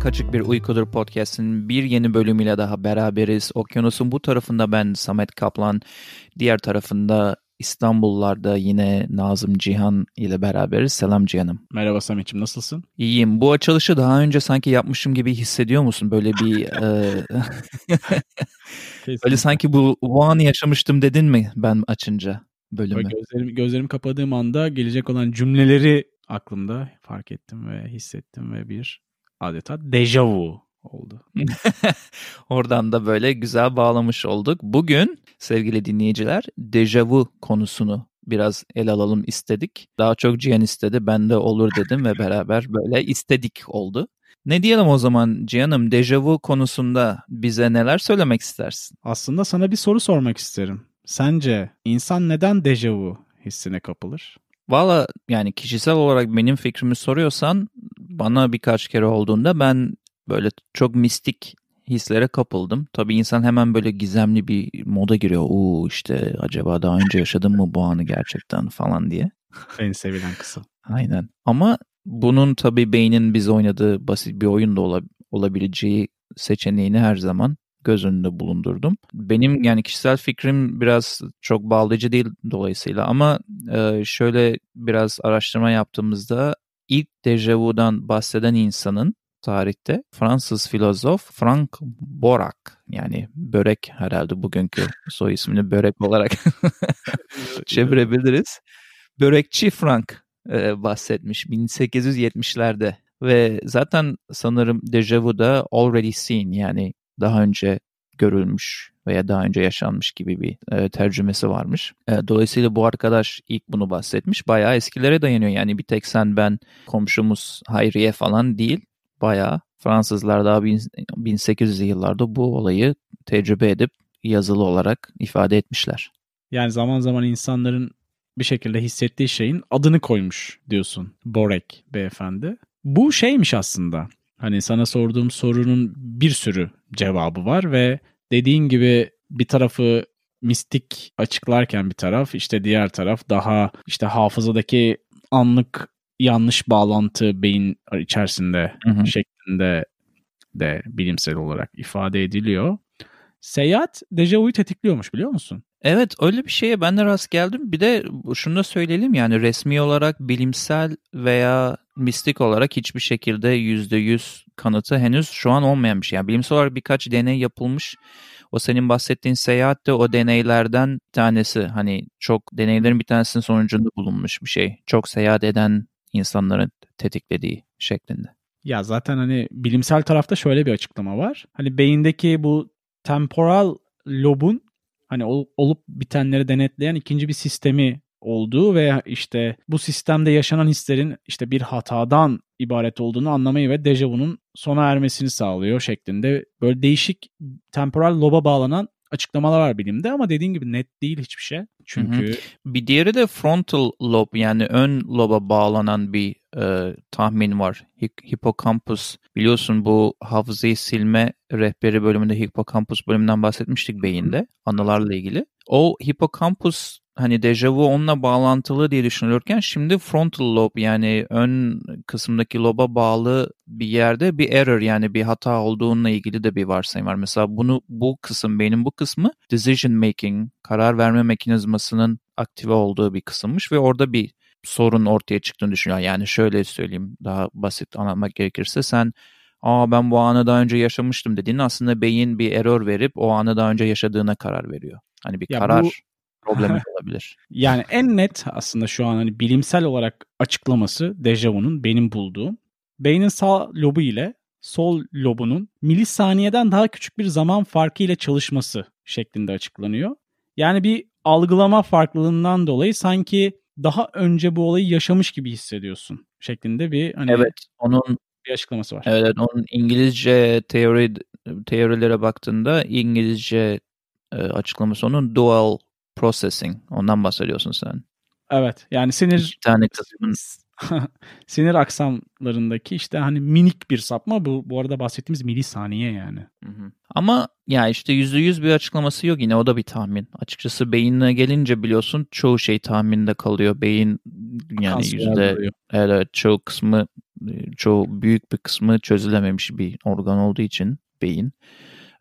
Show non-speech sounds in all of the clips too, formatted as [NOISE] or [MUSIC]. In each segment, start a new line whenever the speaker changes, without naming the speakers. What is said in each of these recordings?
Kaçık Bir Uykudur Podcast'in bir yeni bölümüyle daha beraberiz. Okyanusun bu tarafında ben Samet Kaplan, diğer tarafında İstanbullarda yine Nazım Cihan ile beraberiz. Selam Cihan'ım.
Merhaba Samet'ciğim nasılsın?
İyiyim. Bu açılışı daha önce sanki yapmışım gibi hissediyor musun? Böyle bir... [LAUGHS] e... Böyle sanki bu, bu anı yaşamıştım dedin mi ben açınca bölümü?
Gözlerim, gözlerimi kapadığım anda gelecek olan cümleleri aklımda fark ettim ve hissettim ve bir adeta dejavu oldu. [LAUGHS]
Oradan da böyle güzel bağlamış olduk. Bugün sevgili dinleyiciler dejavu konusunu biraz el alalım istedik. Daha çok Cihan istedi ben de olur dedim ve beraber böyle istedik oldu. Ne diyelim o zaman Cihan'ım dejavu konusunda bize neler söylemek istersin?
Aslında sana bir soru sormak isterim. Sence insan neden dejavu hissine kapılır?
Valla yani kişisel olarak benim fikrimi soruyorsan bana birkaç kere olduğunda ben böyle çok mistik hislere kapıldım. Tabii insan hemen böyle gizemli bir moda giriyor. Uuu işte acaba daha önce yaşadım mı bu anı gerçekten falan diye.
En sevilen kısım.
Aynen. Ama bunun tabii beynin biz oynadığı basit bir oyun da olabileceği seçeneğini her zaman göz önünde bulundurdum. Benim yani kişisel fikrim biraz çok bağlayıcı değil dolayısıyla ama e, şöyle biraz araştırma yaptığımızda ilk dejavudan bahseden insanın tarihte Fransız filozof Frank Borak yani börek herhalde bugünkü [LAUGHS] soy ismini börek olarak [LAUGHS] [LAUGHS] çevirebiliriz. Börekçi Frank e, bahsetmiş 1870'lerde ve zaten sanırım dejavu da already seen yani daha önce görülmüş veya daha önce yaşanmış gibi bir e, tercümesi varmış. E, dolayısıyla bu arkadaş ilk bunu bahsetmiş. Bayağı eskilere dayanıyor. Yani bir tek sen ben komşumuz Hayriye falan değil. Bayağı Fransızlar daha 1800'lü yıllarda bu olayı tecrübe edip yazılı olarak ifade etmişler.
Yani zaman zaman insanların bir şekilde hissettiği şeyin adını koymuş diyorsun Borek beyefendi. Bu şeymiş aslında. Hani sana sorduğum sorunun bir sürü cevabı var ve dediğin gibi bir tarafı mistik açıklarken bir taraf işte diğer taraf daha işte hafızadaki anlık yanlış bağlantı beyin içerisinde hı hı. şeklinde de bilimsel olarak ifade ediliyor. Seyahat dejavuyu tetikliyormuş biliyor musun?
Evet öyle bir şeye ben de rast geldim. Bir de şunu da söyleyelim yani resmi olarak bilimsel veya mistik olarak hiçbir şekilde yüzde yüz kanıtı henüz şu an olmayan bir şey. Yani bilimsel olarak birkaç deney yapılmış. O senin bahsettiğin seyahat de o deneylerden bir tanesi. Hani çok deneylerin bir tanesinin sonucunda bulunmuş bir şey. Çok seyahat eden insanların tetiklediği şeklinde.
Ya zaten hani bilimsel tarafta şöyle bir açıklama var. Hani beyindeki bu temporal lobun hani olup bitenleri denetleyen ikinci bir sistemi olduğu ve işte bu sistemde yaşanan hislerin işte bir hatadan ibaret olduğunu anlamayı ve dejavunun sona ermesini sağlıyor şeklinde böyle değişik temporal loba bağlanan açıklamalar var bilimde ama dediğin gibi net değil hiçbir şey. Çünkü hı hı.
bir diğeri de frontal lob yani ön loba bağlanan bir e, tahmin var. Hipokampus biliyorsun bu hafızayı silme rehberi bölümünde hipokampus bölümünden bahsetmiştik beyinde anılarla ilgili. O hipokampus hani dejavu onunla bağlantılı diye düşünülürken şimdi frontal lob yani ön kısımdaki loba bağlı bir yerde bir error yani bir hata olduğunla ilgili de bir varsayım var. Mesela bunu bu kısım beynin bu kısmı decision making karar verme mekanizmasının aktive olduğu bir kısımmış ve orada bir sorun ortaya çıktığını düşünüyor. Yani şöyle söyleyeyim daha basit anlatmak gerekirse sen aa ben bu anı daha önce yaşamıştım dediğin aslında beyin bir error verip o anı daha önce yaşadığına karar veriyor. Hani bir ya karar bu, problemi [LAUGHS] olabilir.
Yani en net aslında şu an hani bilimsel olarak açıklaması dejavu'nun benim bulduğum beynin sağ lobu ile sol lobunun milisaniyeden daha küçük bir zaman farkı ile çalışması şeklinde açıklanıyor. Yani bir algılama farklılığından dolayı sanki daha önce bu olayı yaşamış gibi hissediyorsun şeklinde bir hani
Evet, onun
bir açıklaması var.
Evet, onun İngilizce teori teorilere baktığında İngilizce e, açıklaması onun dual processing. Ondan bahsediyorsun sen.
Evet. Yani sinir
tane kısmın [LAUGHS]
sinir aksamlarındaki işte hani minik bir sapma bu bu arada bahsettiğimiz milisaniye yani. Hı hı.
Ama ya işte yüzde yüz bir açıklaması yok yine o da bir tahmin. Açıkçası beyinle gelince biliyorsun çoğu şey tahminde kalıyor. Beyin yani yüzde evet, çoğu kısmı çoğu büyük bir kısmı çözülememiş bir organ olduğu için beyin.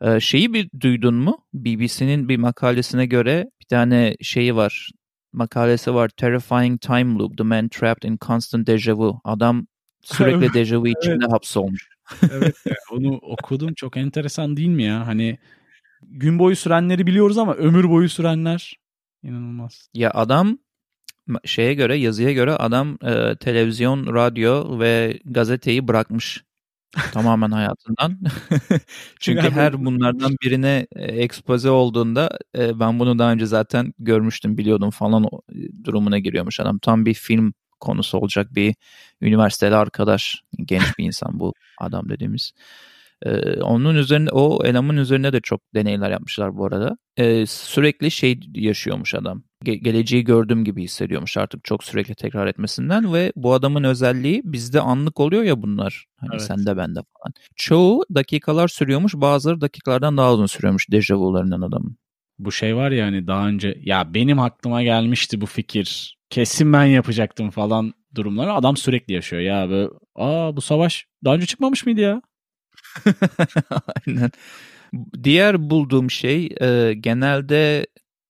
Ee, şeyi bir duydun mu? BBC'nin bir makalesine göre tane şeyi var. Makalesi var. Terrifying Time Loop. The Man Trapped in Constant Deja Vu. Adam sürekli [LAUGHS] deja vu içinde evet. hapsolmuş.
evet onu okudum. Çok enteresan değil mi ya? Hani gün boyu sürenleri biliyoruz ama ömür boyu sürenler inanılmaz.
Ya adam şeye göre yazıya göre adam e, televizyon, radyo ve gazeteyi bırakmış tamamen hayatından. [LAUGHS] Çünkü her bunlardan birine e, ekspoze olduğunda e, ben bunu daha önce zaten görmüştüm, biliyordum falan durumuna giriyormuş adam. Tam bir film konusu olacak bir üniversiteli arkadaş, genç bir insan bu adam dediğimiz. Ee, onun üzerine o eleman üzerine de çok deneyler yapmışlar bu arada. Ee, sürekli şey yaşıyormuş adam. Ge- geleceği gördüğüm gibi hissediyormuş artık çok sürekli tekrar etmesinden ve bu adamın özelliği bizde anlık oluyor ya bunlar. Hani evet. sende bende falan. Çoğu dakikalar sürüyormuş bazıları dakikalardan daha uzun sürüyormuş dejavularından adamın.
Bu şey var ya hani daha önce ya benim aklıma gelmişti bu fikir. Kesin ben yapacaktım falan durumları adam sürekli yaşıyor ya böyle aa bu savaş daha önce çıkmamış mıydı ya? [LAUGHS]
Aynen. Diğer bulduğum şey e, genelde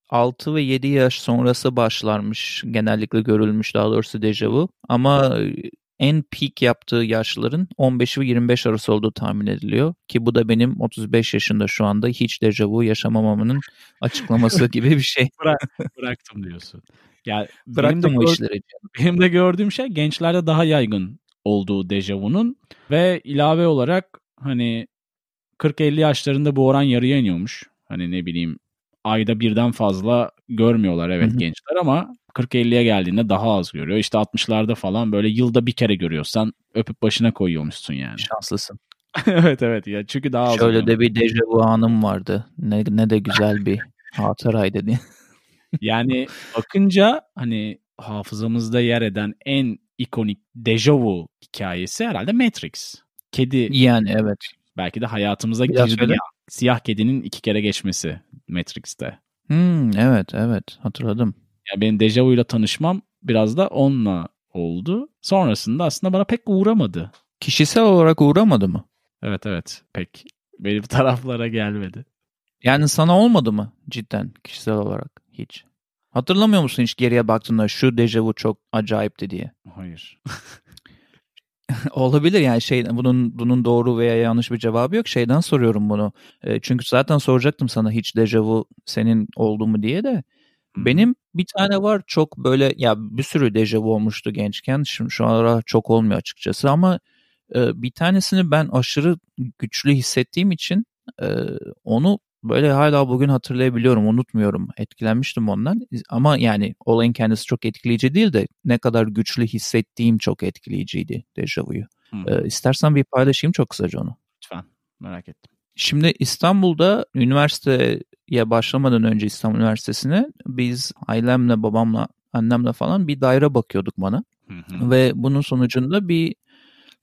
6 ve 7 yaş sonrası başlarmış. Genellikle görülmüş daha doğrusu dejavu. Ama en peak yaptığı yaşların 15 ve 25 arası olduğu tahmin ediliyor. Ki bu da benim 35 yaşında şu anda hiç dejavu yaşamamamın açıklaması [LAUGHS] gibi bir şey.
Bırak, bıraktım diyorsun.
Yani Bıraktım benim de o işleri.
Benim de gördüğüm şey gençlerde daha yaygın olduğu dejavunun ve ilave olarak hani 40-50 yaşlarında bu oran yarıya iniyormuş. Hani ne bileyim ayda birden fazla görmüyorlar evet Hı-hı. gençler ama 40-50'ye geldiğinde daha az görüyor. İşte 60'larda falan böyle yılda bir kere görüyorsan öpüp başına koyuyormuşsun yani.
Şanslısın. [LAUGHS]
evet evet ya çünkü daha az.
Şöyle de bir dejavu anım vardı. Ne, ne de güzel bir [LAUGHS] hatıraydı diye. [LAUGHS]
yani bakınca hani hafızamızda yer eden en ikonik dejavu hikayesi herhalde Matrix. Kedi.
Yani evet.
Belki de hayatımıza girdi ya. Siyah kedinin iki kere geçmesi Matrix'te.
Hmm, evet evet hatırladım.
Yani benim Dejavu'yla tanışmam biraz da onunla oldu. Sonrasında aslında bana pek uğramadı.
Kişisel olarak uğramadı mı?
Evet evet pek benim [LAUGHS] taraflara gelmedi.
Yani sana olmadı mı cidden kişisel olarak hiç? Hatırlamıyor musun hiç geriye baktığında şu dejavu çok acayipti diye?
Hayır. [LAUGHS] [LAUGHS]
Olabilir yani şey bunun bunun doğru veya yanlış bir cevabı yok. Şeyden soruyorum bunu. E, çünkü zaten soracaktım sana hiç dejavu senin oldu mu diye de. Benim bir tane var çok böyle ya bir sürü dejavu olmuştu gençken. Şimdi şu ara çok olmuyor açıkçası ama e, bir tanesini ben aşırı güçlü hissettiğim için e, onu böyle hala bugün hatırlayabiliyorum, unutmuyorum. Etkilenmiştim ondan. Ama yani olayın kendisi çok etkileyici değil de ne kadar güçlü hissettiğim çok etkileyiciydi dejavuyu. Hmm. Ee, istersen bir paylaşayım çok kısaca onu.
Lütfen, merak ettim.
Şimdi İstanbul'da üniversiteye başlamadan önce İstanbul Üniversitesi'ne biz ailemle, babamla, annemle falan bir daire bakıyorduk bana. Hı hı. Ve bunun sonucunda bir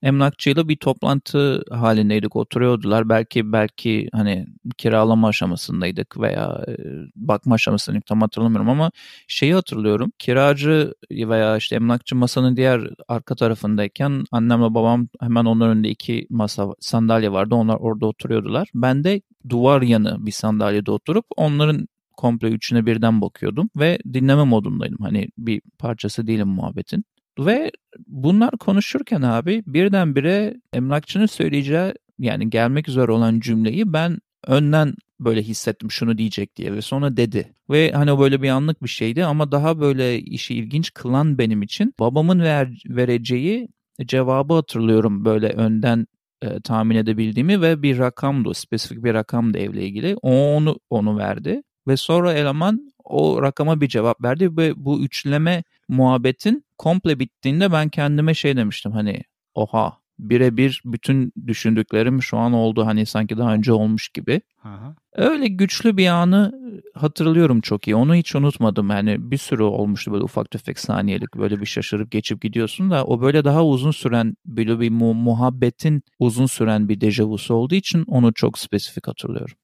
emlakçıyla bir toplantı halindeydik. Oturuyordular. Belki belki hani kiralama aşamasındaydık veya e, bakma aşamasındaydık tam hatırlamıyorum ama şeyi hatırlıyorum. Kiracı veya işte emlakçı masanın diğer arka tarafındayken annemle babam hemen onların önünde iki masa sandalye vardı. Onlar orada oturuyordular. Ben de duvar yanı bir sandalyede oturup onların komple üçüne birden bakıyordum ve dinleme modundaydım. Hani bir parçası değilim muhabbetin. Ve bunlar konuşurken abi birdenbire emlakçının söyleyeceği yani gelmek üzere olan cümleyi ben önden böyle hissettim şunu diyecek diye ve sonra dedi. Ve hani böyle bir anlık bir şeydi ama daha böyle işi ilginç kılan benim için babamın ver, vereceği cevabı hatırlıyorum böyle önden e, tahmin edebildiğimi ve bir rakamdı, spesifik bir rakamdı evle ilgili. O onu onu verdi ve sonra eleman o rakama bir cevap verdi ve bu üçleme muhabbetin komple bittiğinde ben kendime şey demiştim hani oha birebir bütün düşündüklerim şu an oldu hani sanki daha önce olmuş gibi. Aha. Öyle güçlü bir anı hatırlıyorum çok iyi. Onu hiç unutmadım. Yani bir sürü olmuştu böyle ufak tefek saniyelik böyle bir şaşırıp geçip gidiyorsun da o böyle daha uzun süren böyle bir mu- muhabbetin uzun süren bir dejavusu olduğu için onu çok spesifik hatırlıyorum.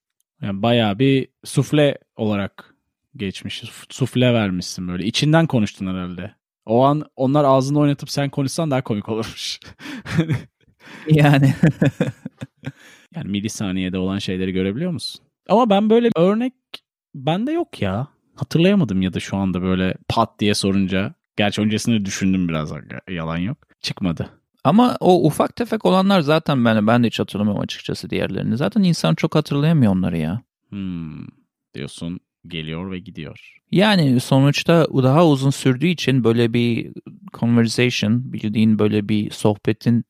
Yani bayağı bir sufle olarak geçmiş. Sufle vermişsin böyle. İçinden konuştun herhalde. O an onlar ağzını oynatıp sen konuşsan daha komik olurmuş. [LAUGHS]
yani. [LAUGHS]
yani milisaniyede olan şeyleri görebiliyor musun? Ama ben böyle bir örnek bende yok ya. Hatırlayamadım ya da şu anda böyle pat diye sorunca. Gerçi öncesinde düşündüm biraz yalan yok. Çıkmadı.
Ama o ufak tefek olanlar zaten ben, ben de hiç hatırlamıyorum açıkçası diğerlerini. Zaten insan çok hatırlayamıyor onları ya.
Hmm, diyorsun geliyor ve gidiyor.
Yani sonuçta daha uzun sürdüğü için böyle bir conversation bildiğin böyle bir sohbetin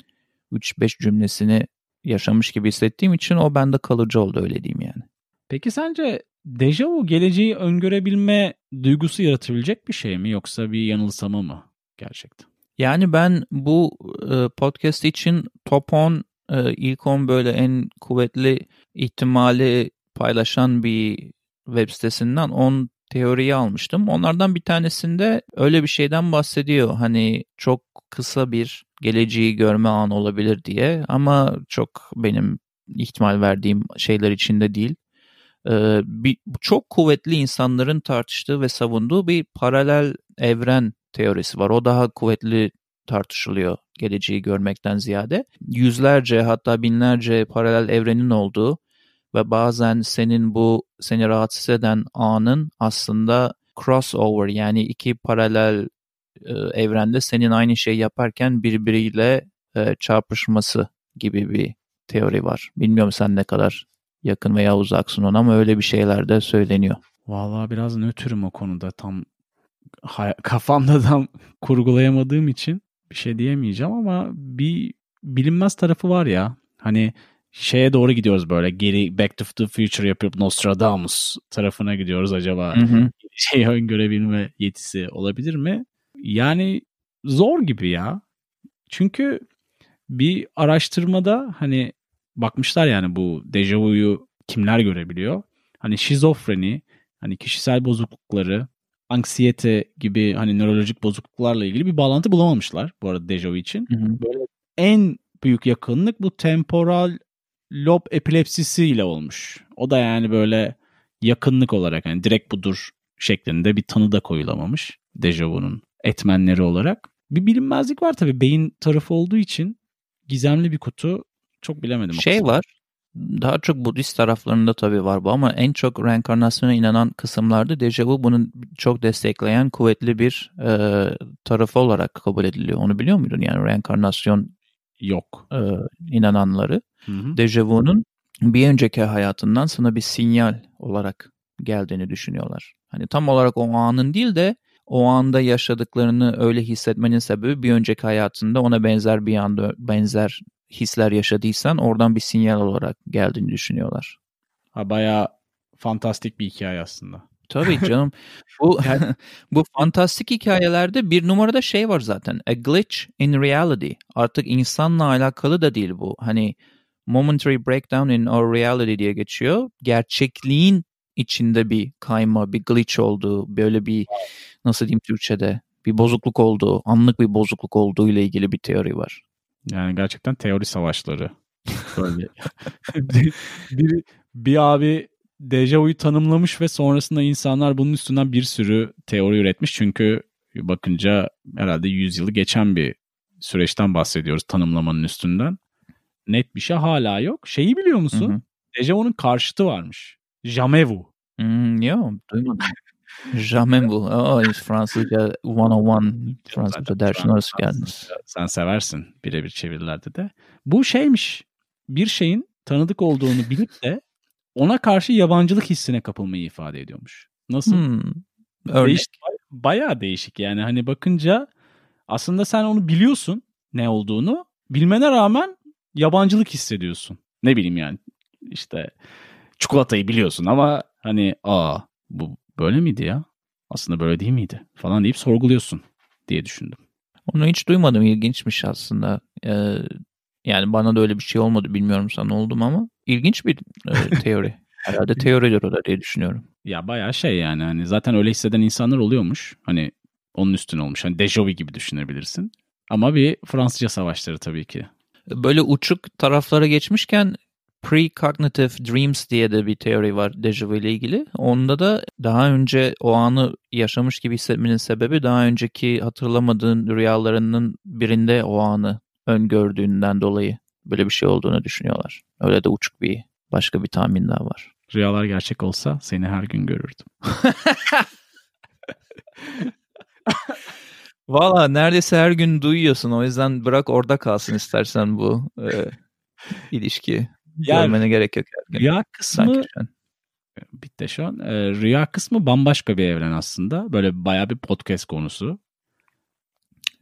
3-5 cümlesini yaşamış gibi hissettiğim için o bende kalıcı oldu öyle diyeyim yani.
Peki sence dejavu geleceği öngörebilme duygusu yaratabilecek bir şey mi yoksa bir yanılsama mı gerçekten?
Yani ben bu e, podcast için top 10 e, ilk 10 böyle en kuvvetli ihtimali paylaşan bir web sitesinden 10 teoriyi almıştım. Onlardan bir tanesinde öyle bir şeyden bahsediyor. Hani çok kısa bir geleceği görme anı olabilir diye ama çok benim ihtimal verdiğim şeyler içinde değil. Ee, bir, çok kuvvetli insanların tartıştığı ve savunduğu bir paralel evren teorisi var. O daha kuvvetli tartışılıyor geleceği görmekten ziyade. Yüzlerce hatta binlerce paralel evrenin olduğu ve bazen senin bu seni rahatsız eden anın aslında crossover yani iki paralel e, evrende senin aynı şeyi yaparken birbiriyle e, çarpışması gibi bir teori var. Bilmiyorum sen ne kadar yakın veya uzaksın ona ama öyle bir şeyler de söyleniyor.
Vallahi biraz nötrüm o konuda tam kafamda tam [LAUGHS] kurgulayamadığım için bir şey diyemeyeceğim ama bir bilinmez tarafı var ya. Hani şeye doğru gidiyoruz böyle geri Back to the Future yapıp Nostradamus tarafına gidiyoruz acaba hı hı. [LAUGHS] şeyi öngörebilme yetisi olabilir mi? Yani zor gibi ya. Çünkü bir araştırmada hani bakmışlar yani bu dejavuyu kimler görebiliyor? Hani şizofreni, hani kişisel bozuklukları, anksiyete gibi hani nörolojik bozukluklarla ilgili bir bağlantı bulamamışlar bu arada dejavu için. Hı hı. Böyle en büyük yakınlık bu temporal lob epilepsisiyle olmuş. O da yani böyle yakınlık olarak yani direkt budur şeklinde bir tanı da koyulamamış dejavunun etmenleri olarak. Bir bilinmezlik var tabii beyin tarafı olduğu için gizemli bir kutu çok bilemedim.
Şey var daha çok Budist taraflarında tabii var bu ama en çok reenkarnasyona inanan kısımlarda dejavu bunun çok destekleyen kuvvetli bir e, tarafı olarak kabul ediliyor. Onu biliyor muydun yani reenkarnasyon
yok
e, inananları? Dejavu'nun bir önceki hayatından sana bir sinyal olarak geldiğini düşünüyorlar. Hani tam olarak o anın değil de o anda yaşadıklarını öyle hissetmenin sebebi bir önceki hayatında ona benzer bir anda benzer hisler yaşadıysan oradan bir sinyal olarak geldiğini düşünüyorlar.
Ha bayağı fantastik bir hikaye aslında.
Tabii canım. bu [LAUGHS] [LAUGHS] bu fantastik hikayelerde bir numarada şey var zaten. A glitch in reality. Artık insanla alakalı da değil bu. Hani momentary breakdown in our reality diye geçiyor. Gerçekliğin içinde bir kayma, bir glitch olduğu, böyle bir nasıl diyeyim Türkçe'de bir bozukluk olduğu, anlık bir bozukluk olduğu ile ilgili bir teori var.
Yani gerçekten teori savaşları. [LAUGHS] Böyle. bir, bir, bir abi dejavuyu tanımlamış ve sonrasında insanlar bunun üstünden bir sürü teori üretmiş. Çünkü bakınca herhalde 100 yılı geçen bir süreçten bahsediyoruz tanımlamanın üstünden net bir şey hala yok. Şeyi biliyor musun? Hı hı. Dejavu'nun karşıtı varmış. Jamevu.
Hmm, yok duymadım. Jamevu. [LAUGHS] Oh, Fransızca 101. Fransızca dersine hoş geldiniz.
Sen seversin birebir çevirilerde de. Bu şeymiş. Bir şeyin tanıdık olduğunu bilip de ona karşı yabancılık hissine kapılmayı ifade ediyormuş. Nasıl? Hmm. Değişik, bayağı değişik yani. Hani bakınca aslında sen onu biliyorsun ne olduğunu. Bilmene rağmen yabancılık hissediyorsun. Ne bileyim yani işte çikolatayı biliyorsun ama hani aa bu böyle miydi ya? Aslında böyle değil miydi? Falan deyip sorguluyorsun diye düşündüm.
Onu hiç duymadım. İlginçmiş aslında. Ee, yani bana da öyle bir şey olmadı. Bilmiyorum sana oldum ama ilginç bir e, [LAUGHS] teori. Herhalde teoridir o da diye düşünüyorum.
Ya bayağı şey yani hani zaten öyle hisseden insanlar oluyormuş. Hani onun üstüne olmuş. Hani dejavu gibi düşünebilirsin. Ama bir Fransızca savaşları tabii ki
böyle uçuk taraflara geçmişken precognitive dreams diye de bir teori var dejavu ile ilgili. Onda da daha önce o anı yaşamış gibi hissetmenin sebebi daha önceki hatırlamadığın rüyalarının birinde o anı öngördüğünden dolayı böyle bir şey olduğunu düşünüyorlar. Öyle de uçuk bir başka bir tahmin daha var.
Rüyalar gerçek olsa seni her gün görürdüm. [LAUGHS]
Valla neredeyse her gün duyuyorsun. O yüzden bırak orada kalsın istersen bu e, [LAUGHS] ilişki. Yani, Görmene gerek yok.
Her gün. Rüya kısmı bitti şu an. E, rüya kısmı bambaşka bir evren aslında. Böyle baya bir podcast konusu.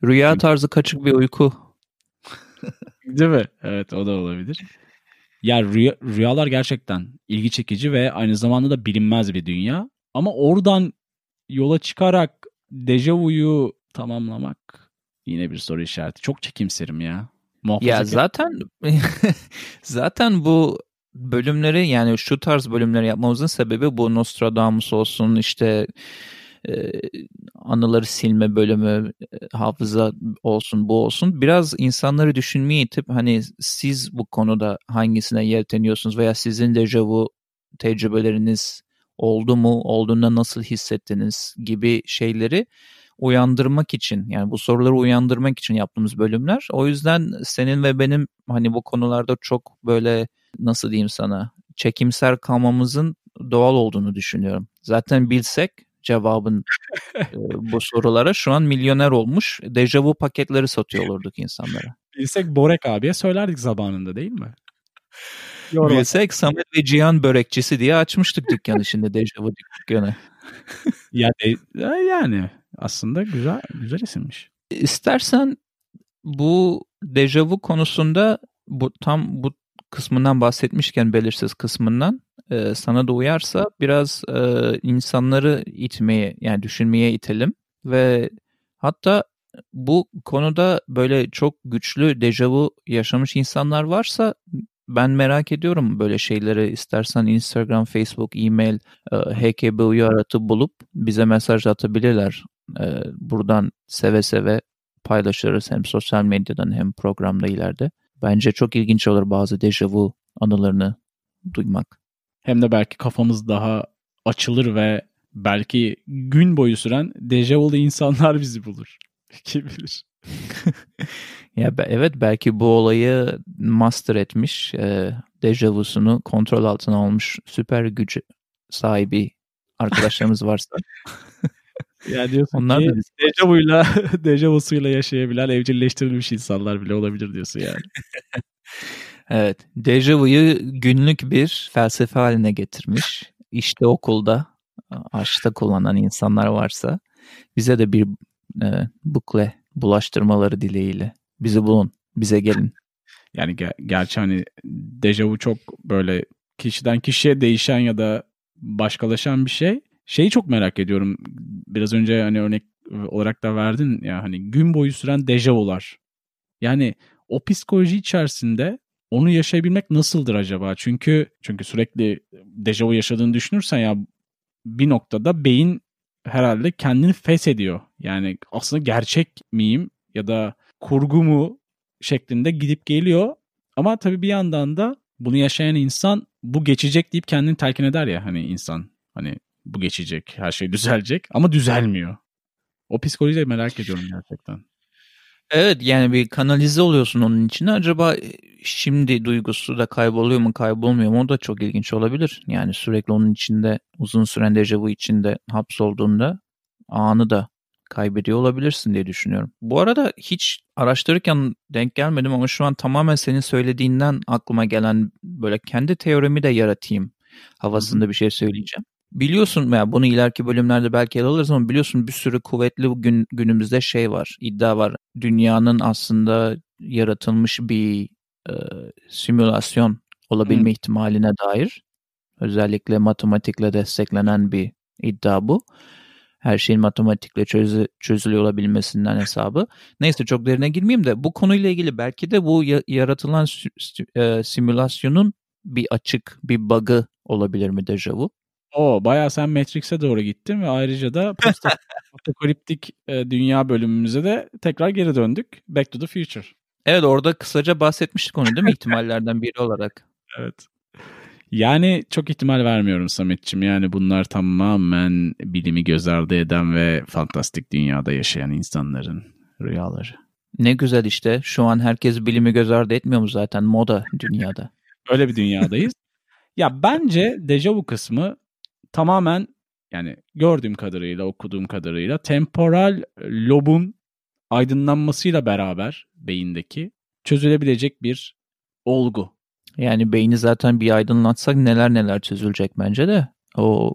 Rüya tarzı kaçık bir uyku.
Değil mi? Evet o da olabilir. Ya rüya, rüyalar gerçekten ilgi çekici ve aynı zamanda da bilinmez bir dünya. Ama oradan yola çıkarak dejavuyu tamamlamak yine bir soru işareti. Çok çekimserim ya.
Ya zaten [LAUGHS] zaten bu bölümleri yani şu tarz bölümleri yapmamızın sebebi bu Nostradamus olsun işte e, anıları silme bölümü e, hafıza olsun bu olsun biraz insanları düşünmeye itip hani siz bu konuda hangisine yelteniyorsunuz veya sizin dejavu tecrübeleriniz oldu mu olduğunda nasıl hissettiniz gibi şeyleri uyandırmak için yani bu soruları uyandırmak için yaptığımız bölümler. O yüzden senin ve benim hani bu konularda çok böyle nasıl diyeyim sana çekimser kalmamızın doğal olduğunu düşünüyorum. Zaten bilsek cevabın [LAUGHS] e, bu sorulara şu an milyoner olmuş dejavu paketleri satıyor olurduk insanlara.
Bilsek Borek abiye söylerdik zamanında değil mi?
Bilsek Samet ve Cihan börekçisi diye açmıştık dükkanı şimdi [LAUGHS] dejavu dükkanı.
ya de, yani aslında güzel güzel isimmiş.
İstersen bu dejavu konusunda bu tam bu kısmından bahsetmişken belirsiz kısmından e, sana da uyarsa biraz e, insanları itmeye yani düşünmeye itelim ve hatta bu konuda böyle çok güçlü dejavu yaşamış insanlar varsa ben merak ediyorum böyle şeyleri. istersen Instagram, Facebook, e-mail, e, HKBU'yu aratıp bulup bize mesaj atabilirler. E, buradan seve seve paylaşırız hem sosyal medyadan hem programda ileride. Bence çok ilginç olur bazı dejavu anılarını duymak.
Hem de belki kafamız daha açılır ve belki gün boyu süren dejavulu insanlar bizi bulur. [LAUGHS] Kim bilir. [LAUGHS]
ya evet belki bu olayı master etmiş, e, dejavusunu kontrol altına almış süper güç sahibi arkadaşlarımız varsa. [LAUGHS]
ya diyorsun Onlar ki [LAUGHS] dejavuyla, [LAUGHS] dejavusuyla yaşayabilen evcilleştirilmiş insanlar bile olabilir diyorsun yani. [LAUGHS]
evet. Dejavuyu günlük bir felsefe haline getirmiş. İşte okulda, aşkta kullanan insanlar varsa bize de bir e, bukle bulaştırmaları dileğiyle. Bizi bulun, bize gelin.
Yani ger- gerçi hani dejavu çok böyle kişiden kişiye değişen ya da başkalaşan bir şey. Şeyi çok merak ediyorum. Biraz önce hani örnek olarak da verdin ya hani gün boyu süren dejavular. Yani o psikoloji içerisinde onu yaşayabilmek nasıldır acaba? Çünkü çünkü sürekli dejavu yaşadığını düşünürsen ya bir noktada beyin herhalde kendini feshediyor. Yani aslında gerçek miyim ya da kurgu mu şeklinde gidip geliyor. Ama tabii bir yandan da bunu yaşayan insan bu geçecek deyip kendini telkin eder ya hani insan. Hani bu geçecek, her şey düzelecek ama düzelmiyor. O psikolojiyi merak ediyorum gerçekten.
Evet yani bir kanalize oluyorsun onun içine. Acaba e, şimdi duygusu da kayboluyor mu kaybolmuyor mu o da çok ilginç olabilir. Yani sürekli onun içinde uzun süren dejavu içinde hapsolduğunda anı da kaybediyor olabilirsin diye düşünüyorum. Bu arada hiç araştırırken denk gelmedim ama şu an tamamen senin söylediğinden aklıma gelen böyle kendi teorimi de yaratayım havasında bir şey söyleyeceğim. Biliyorsun ya bunu ileriki bölümlerde belki ele alırız ama biliyorsun bir sürü kuvvetli gün, günümüzde şey var, iddia var. Dünyanın aslında yaratılmış bir e, simülasyon olabilme hmm. ihtimaline dair. Özellikle matematikle desteklenen bir iddia bu. Her şeyin matematikle çözü, çözülüyor olabilmesinden hesabı. Neyse çok derine girmeyeyim de bu konuyla ilgili belki de bu ya, yaratılan e, simülasyonun bir açık, bir bug'ı olabilir mi dejavu?
O bayağı sen Matrix'e doğru gittin ve ayrıca da [LAUGHS] apokaliptik e, dünya bölümümüze de tekrar geri döndük. Back to the Future.
Evet orada kısaca bahsetmiştik onu değil mi ihtimallerden biri olarak? [LAUGHS]
evet. Yani çok ihtimal vermiyorum Sametçim. Yani bunlar tamamen bilimi göz ardı eden ve fantastik dünyada yaşayan insanların rüyaları.
Ne güzel işte. Şu an herkes bilimi göz ardı etmiyor mu zaten moda dünyada? [LAUGHS]
Öyle bir dünyadayız. ya bence dejavu kısmı tamamen yani gördüğüm kadarıyla, okuduğum kadarıyla temporal lobun aydınlanmasıyla beraber beyindeki çözülebilecek bir olgu.
Yani beyni zaten bir aydınlatsak neler neler çözülecek bence de. O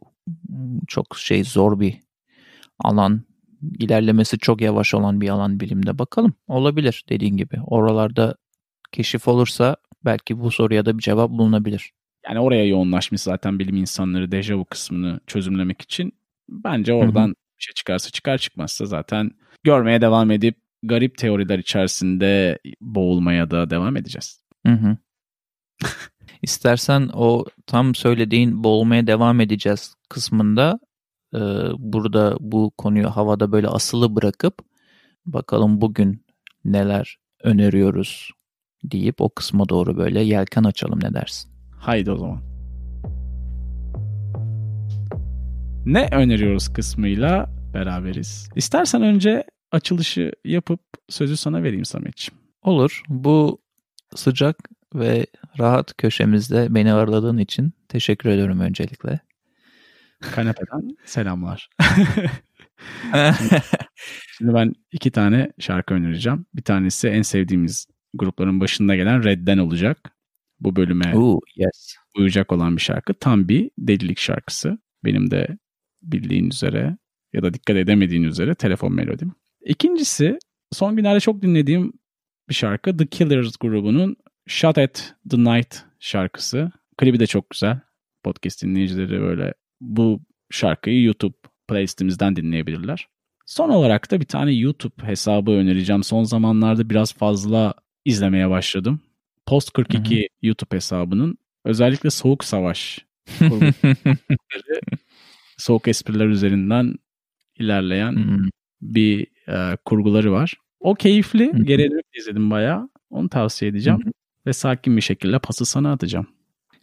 çok şey zor bir alan. İlerlemesi çok yavaş olan bir alan bilimde. Bakalım olabilir dediğin gibi. Oralarda keşif olursa belki bu soruya da bir cevap bulunabilir.
Yani oraya yoğunlaşmış zaten bilim insanları dejavu kısmını çözümlemek için. Bence oradan Hı-hı. bir şey çıkarsa çıkar çıkmazsa zaten görmeye devam edip garip teoriler içerisinde boğulmaya da devam edeceğiz.
Hı hı. [LAUGHS] İstersen o tam söylediğin boğulmaya devam edeceğiz kısmında e, burada bu konuyu havada böyle asılı bırakıp bakalım bugün neler öneriyoruz deyip o kısma doğru böyle yelken açalım ne dersin?
Haydi o zaman. Ne öneriyoruz kısmıyla beraberiz. İstersen önce açılışı yapıp sözü sana vereyim Sametciğim.
Olur. Bu sıcak ve rahat köşemizde beni ağırladığın için teşekkür ediyorum öncelikle.
Kanepeden [LAUGHS] selamlar. [LAUGHS] Şimdi ben iki tane şarkı önereceğim. Bir tanesi en sevdiğimiz grupların başında gelen Red'den olacak. Bu bölüme
Ooh, yes.
uyacak olan bir şarkı. Tam bir delilik şarkısı. Benim de bildiğin üzere ya da dikkat edemediğin üzere telefon melodim. İkincisi son günlerde çok dinlediğim bir şarkı The Killers grubunun Shot at the Night şarkısı. Klibi de çok güzel. Podcast dinleyicileri böyle bu şarkıyı YouTube playlistimizden dinleyebilirler. Son olarak da bir tane YouTube hesabı önereceğim. Son zamanlarda biraz fazla izlemeye başladım. Post 42 Hı-hı. YouTube hesabının özellikle Soğuk Savaş [LAUGHS] soğuk espriler üzerinden ilerleyen Hı-hı. bir e, kurguları var. O keyifli. Geri izledim bayağı. Onu tavsiye edeceğim. Hı-hı ve sakin bir şekilde pası sana atacağım.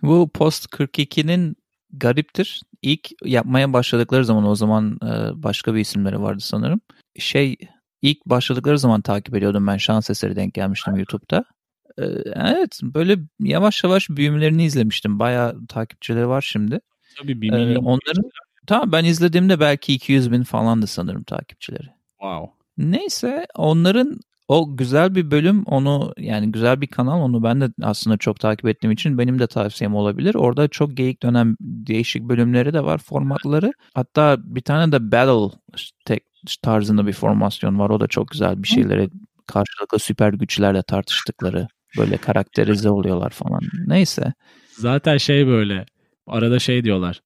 Bu Post 42'nin gariptir. İlk yapmaya başladıkları zaman o zaman e, başka bir isimleri vardı sanırım. Şey ilk başladıkları zaman takip ediyordum ben şans eseri denk gelmiştim YouTube'da. Evet böyle yavaş yavaş büyümelerini izlemiştim. Bayağı takipçileri var şimdi.
Tabii bir milyon. Ee,
onların tamam ben izlediğimde belki 200 bin falandı sanırım takipçileri.
Wow.
Neyse onların o güzel bir bölüm onu yani güzel bir kanal onu ben de aslında çok takip ettiğim için benim de tavsiyem olabilir. Orada çok geyik dönem değişik bölümleri de var formatları. Hatta bir tane de battle tek tarzında bir formasyon var. O da çok güzel bir şeyleri karşılıklı süper güçlerle tartıştıkları böyle karakterize oluyorlar falan. Neyse.
Zaten şey böyle arada şey diyorlar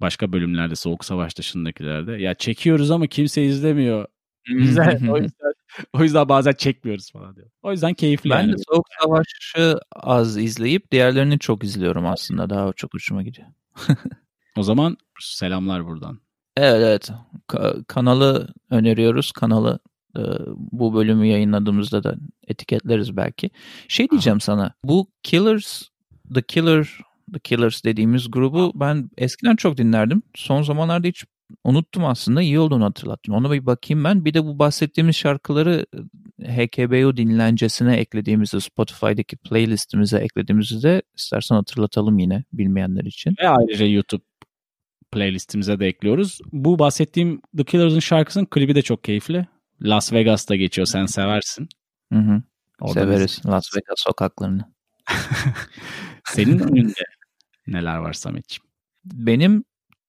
başka bölümlerde Soğuk Savaş dışındakilerde ya çekiyoruz ama kimse izlemiyor. Güzel. [LAUGHS] o yüzden o yüzden bazen çekmiyoruz falan diyor. O yüzden keyifli
ben
yani.
de Soğuk Savaş'ı az izleyip diğerlerini çok izliyorum aslında. Daha çok hoşuma gidiyor.
o zaman selamlar buradan.
Evet evet. Ka- kanalı öneriyoruz. Kanalı bu bölümü yayınladığımızda da etiketleriz belki. Şey diyeceğim sana. Bu Killers, The Killer, The Killers dediğimiz grubu ben eskiden çok dinlerdim. Son zamanlarda hiç unuttum aslında. iyi olduğunu hatırlattın. Ona bir bakayım ben. Bir de bu bahsettiğimiz şarkıları HKBO dinlencesine eklediğimizde Spotify'daki playlistimize eklediğimizde istersen hatırlatalım yine bilmeyenler için.
Ve ayrıca YouTube playlistimize de ekliyoruz. Bu bahsettiğim The Killers'ın şarkısının klibi de çok keyifli. Las Vegas'ta geçiyor. Sen seversin.
Hı hı. Orada Severiz biz... Las Vegas sokaklarını. [LAUGHS]
Senin önünde neler var Sametciğim?
Benim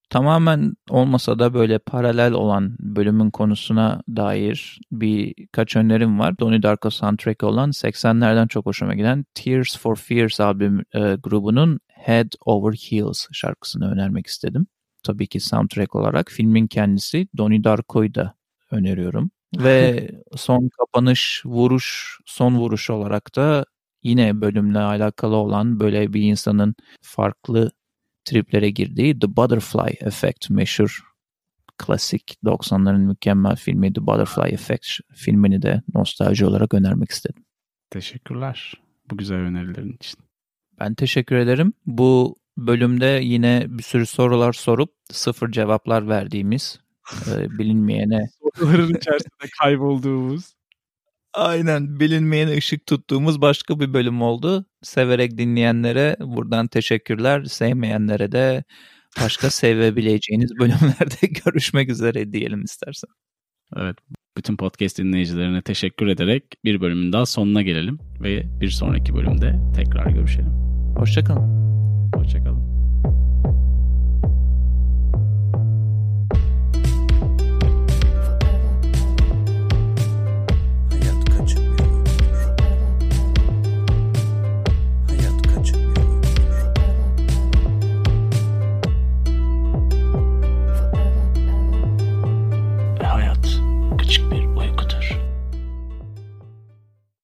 tamamen olmasa da böyle paralel olan bölümün konusuna dair birkaç önerim var. Donnie Darko soundtrack olan 80'lerden çok hoşuma giden Tears for Fears albüm e, grubunun Head Over Heels şarkısını önermek istedim. Tabii ki soundtrack olarak filmin kendisi Donnie Darko'yu da öneriyorum. Ve son kapanış vuruş, son vuruş olarak da yine bölümle alakalı olan böyle bir insanın farklı triplere girdiği The Butterfly Effect meşhur klasik 90'ların mükemmel filmi The Butterfly Effect filmini de nostalji olarak önermek istedim.
Teşekkürler bu güzel önerilerin için.
Ben teşekkür ederim. Bu bölümde yine bir sürü sorular sorup sıfır cevaplar verdiğimiz e, bilinmeyene [LAUGHS]
soruların içerisinde kaybolduğumuz
aynen bilinmeyene ışık tuttuğumuz başka bir bölüm oldu. Severek dinleyenlere buradan teşekkürler. Sevmeyenlere de başka sevebileceğiniz [LAUGHS] bölümlerde [LAUGHS] görüşmek üzere diyelim istersen.
Evet. Bütün podcast dinleyicilerine teşekkür ederek bir bölümün daha sonuna gelelim ve bir sonraki bölümde tekrar görüşelim.
Hoşçakalın.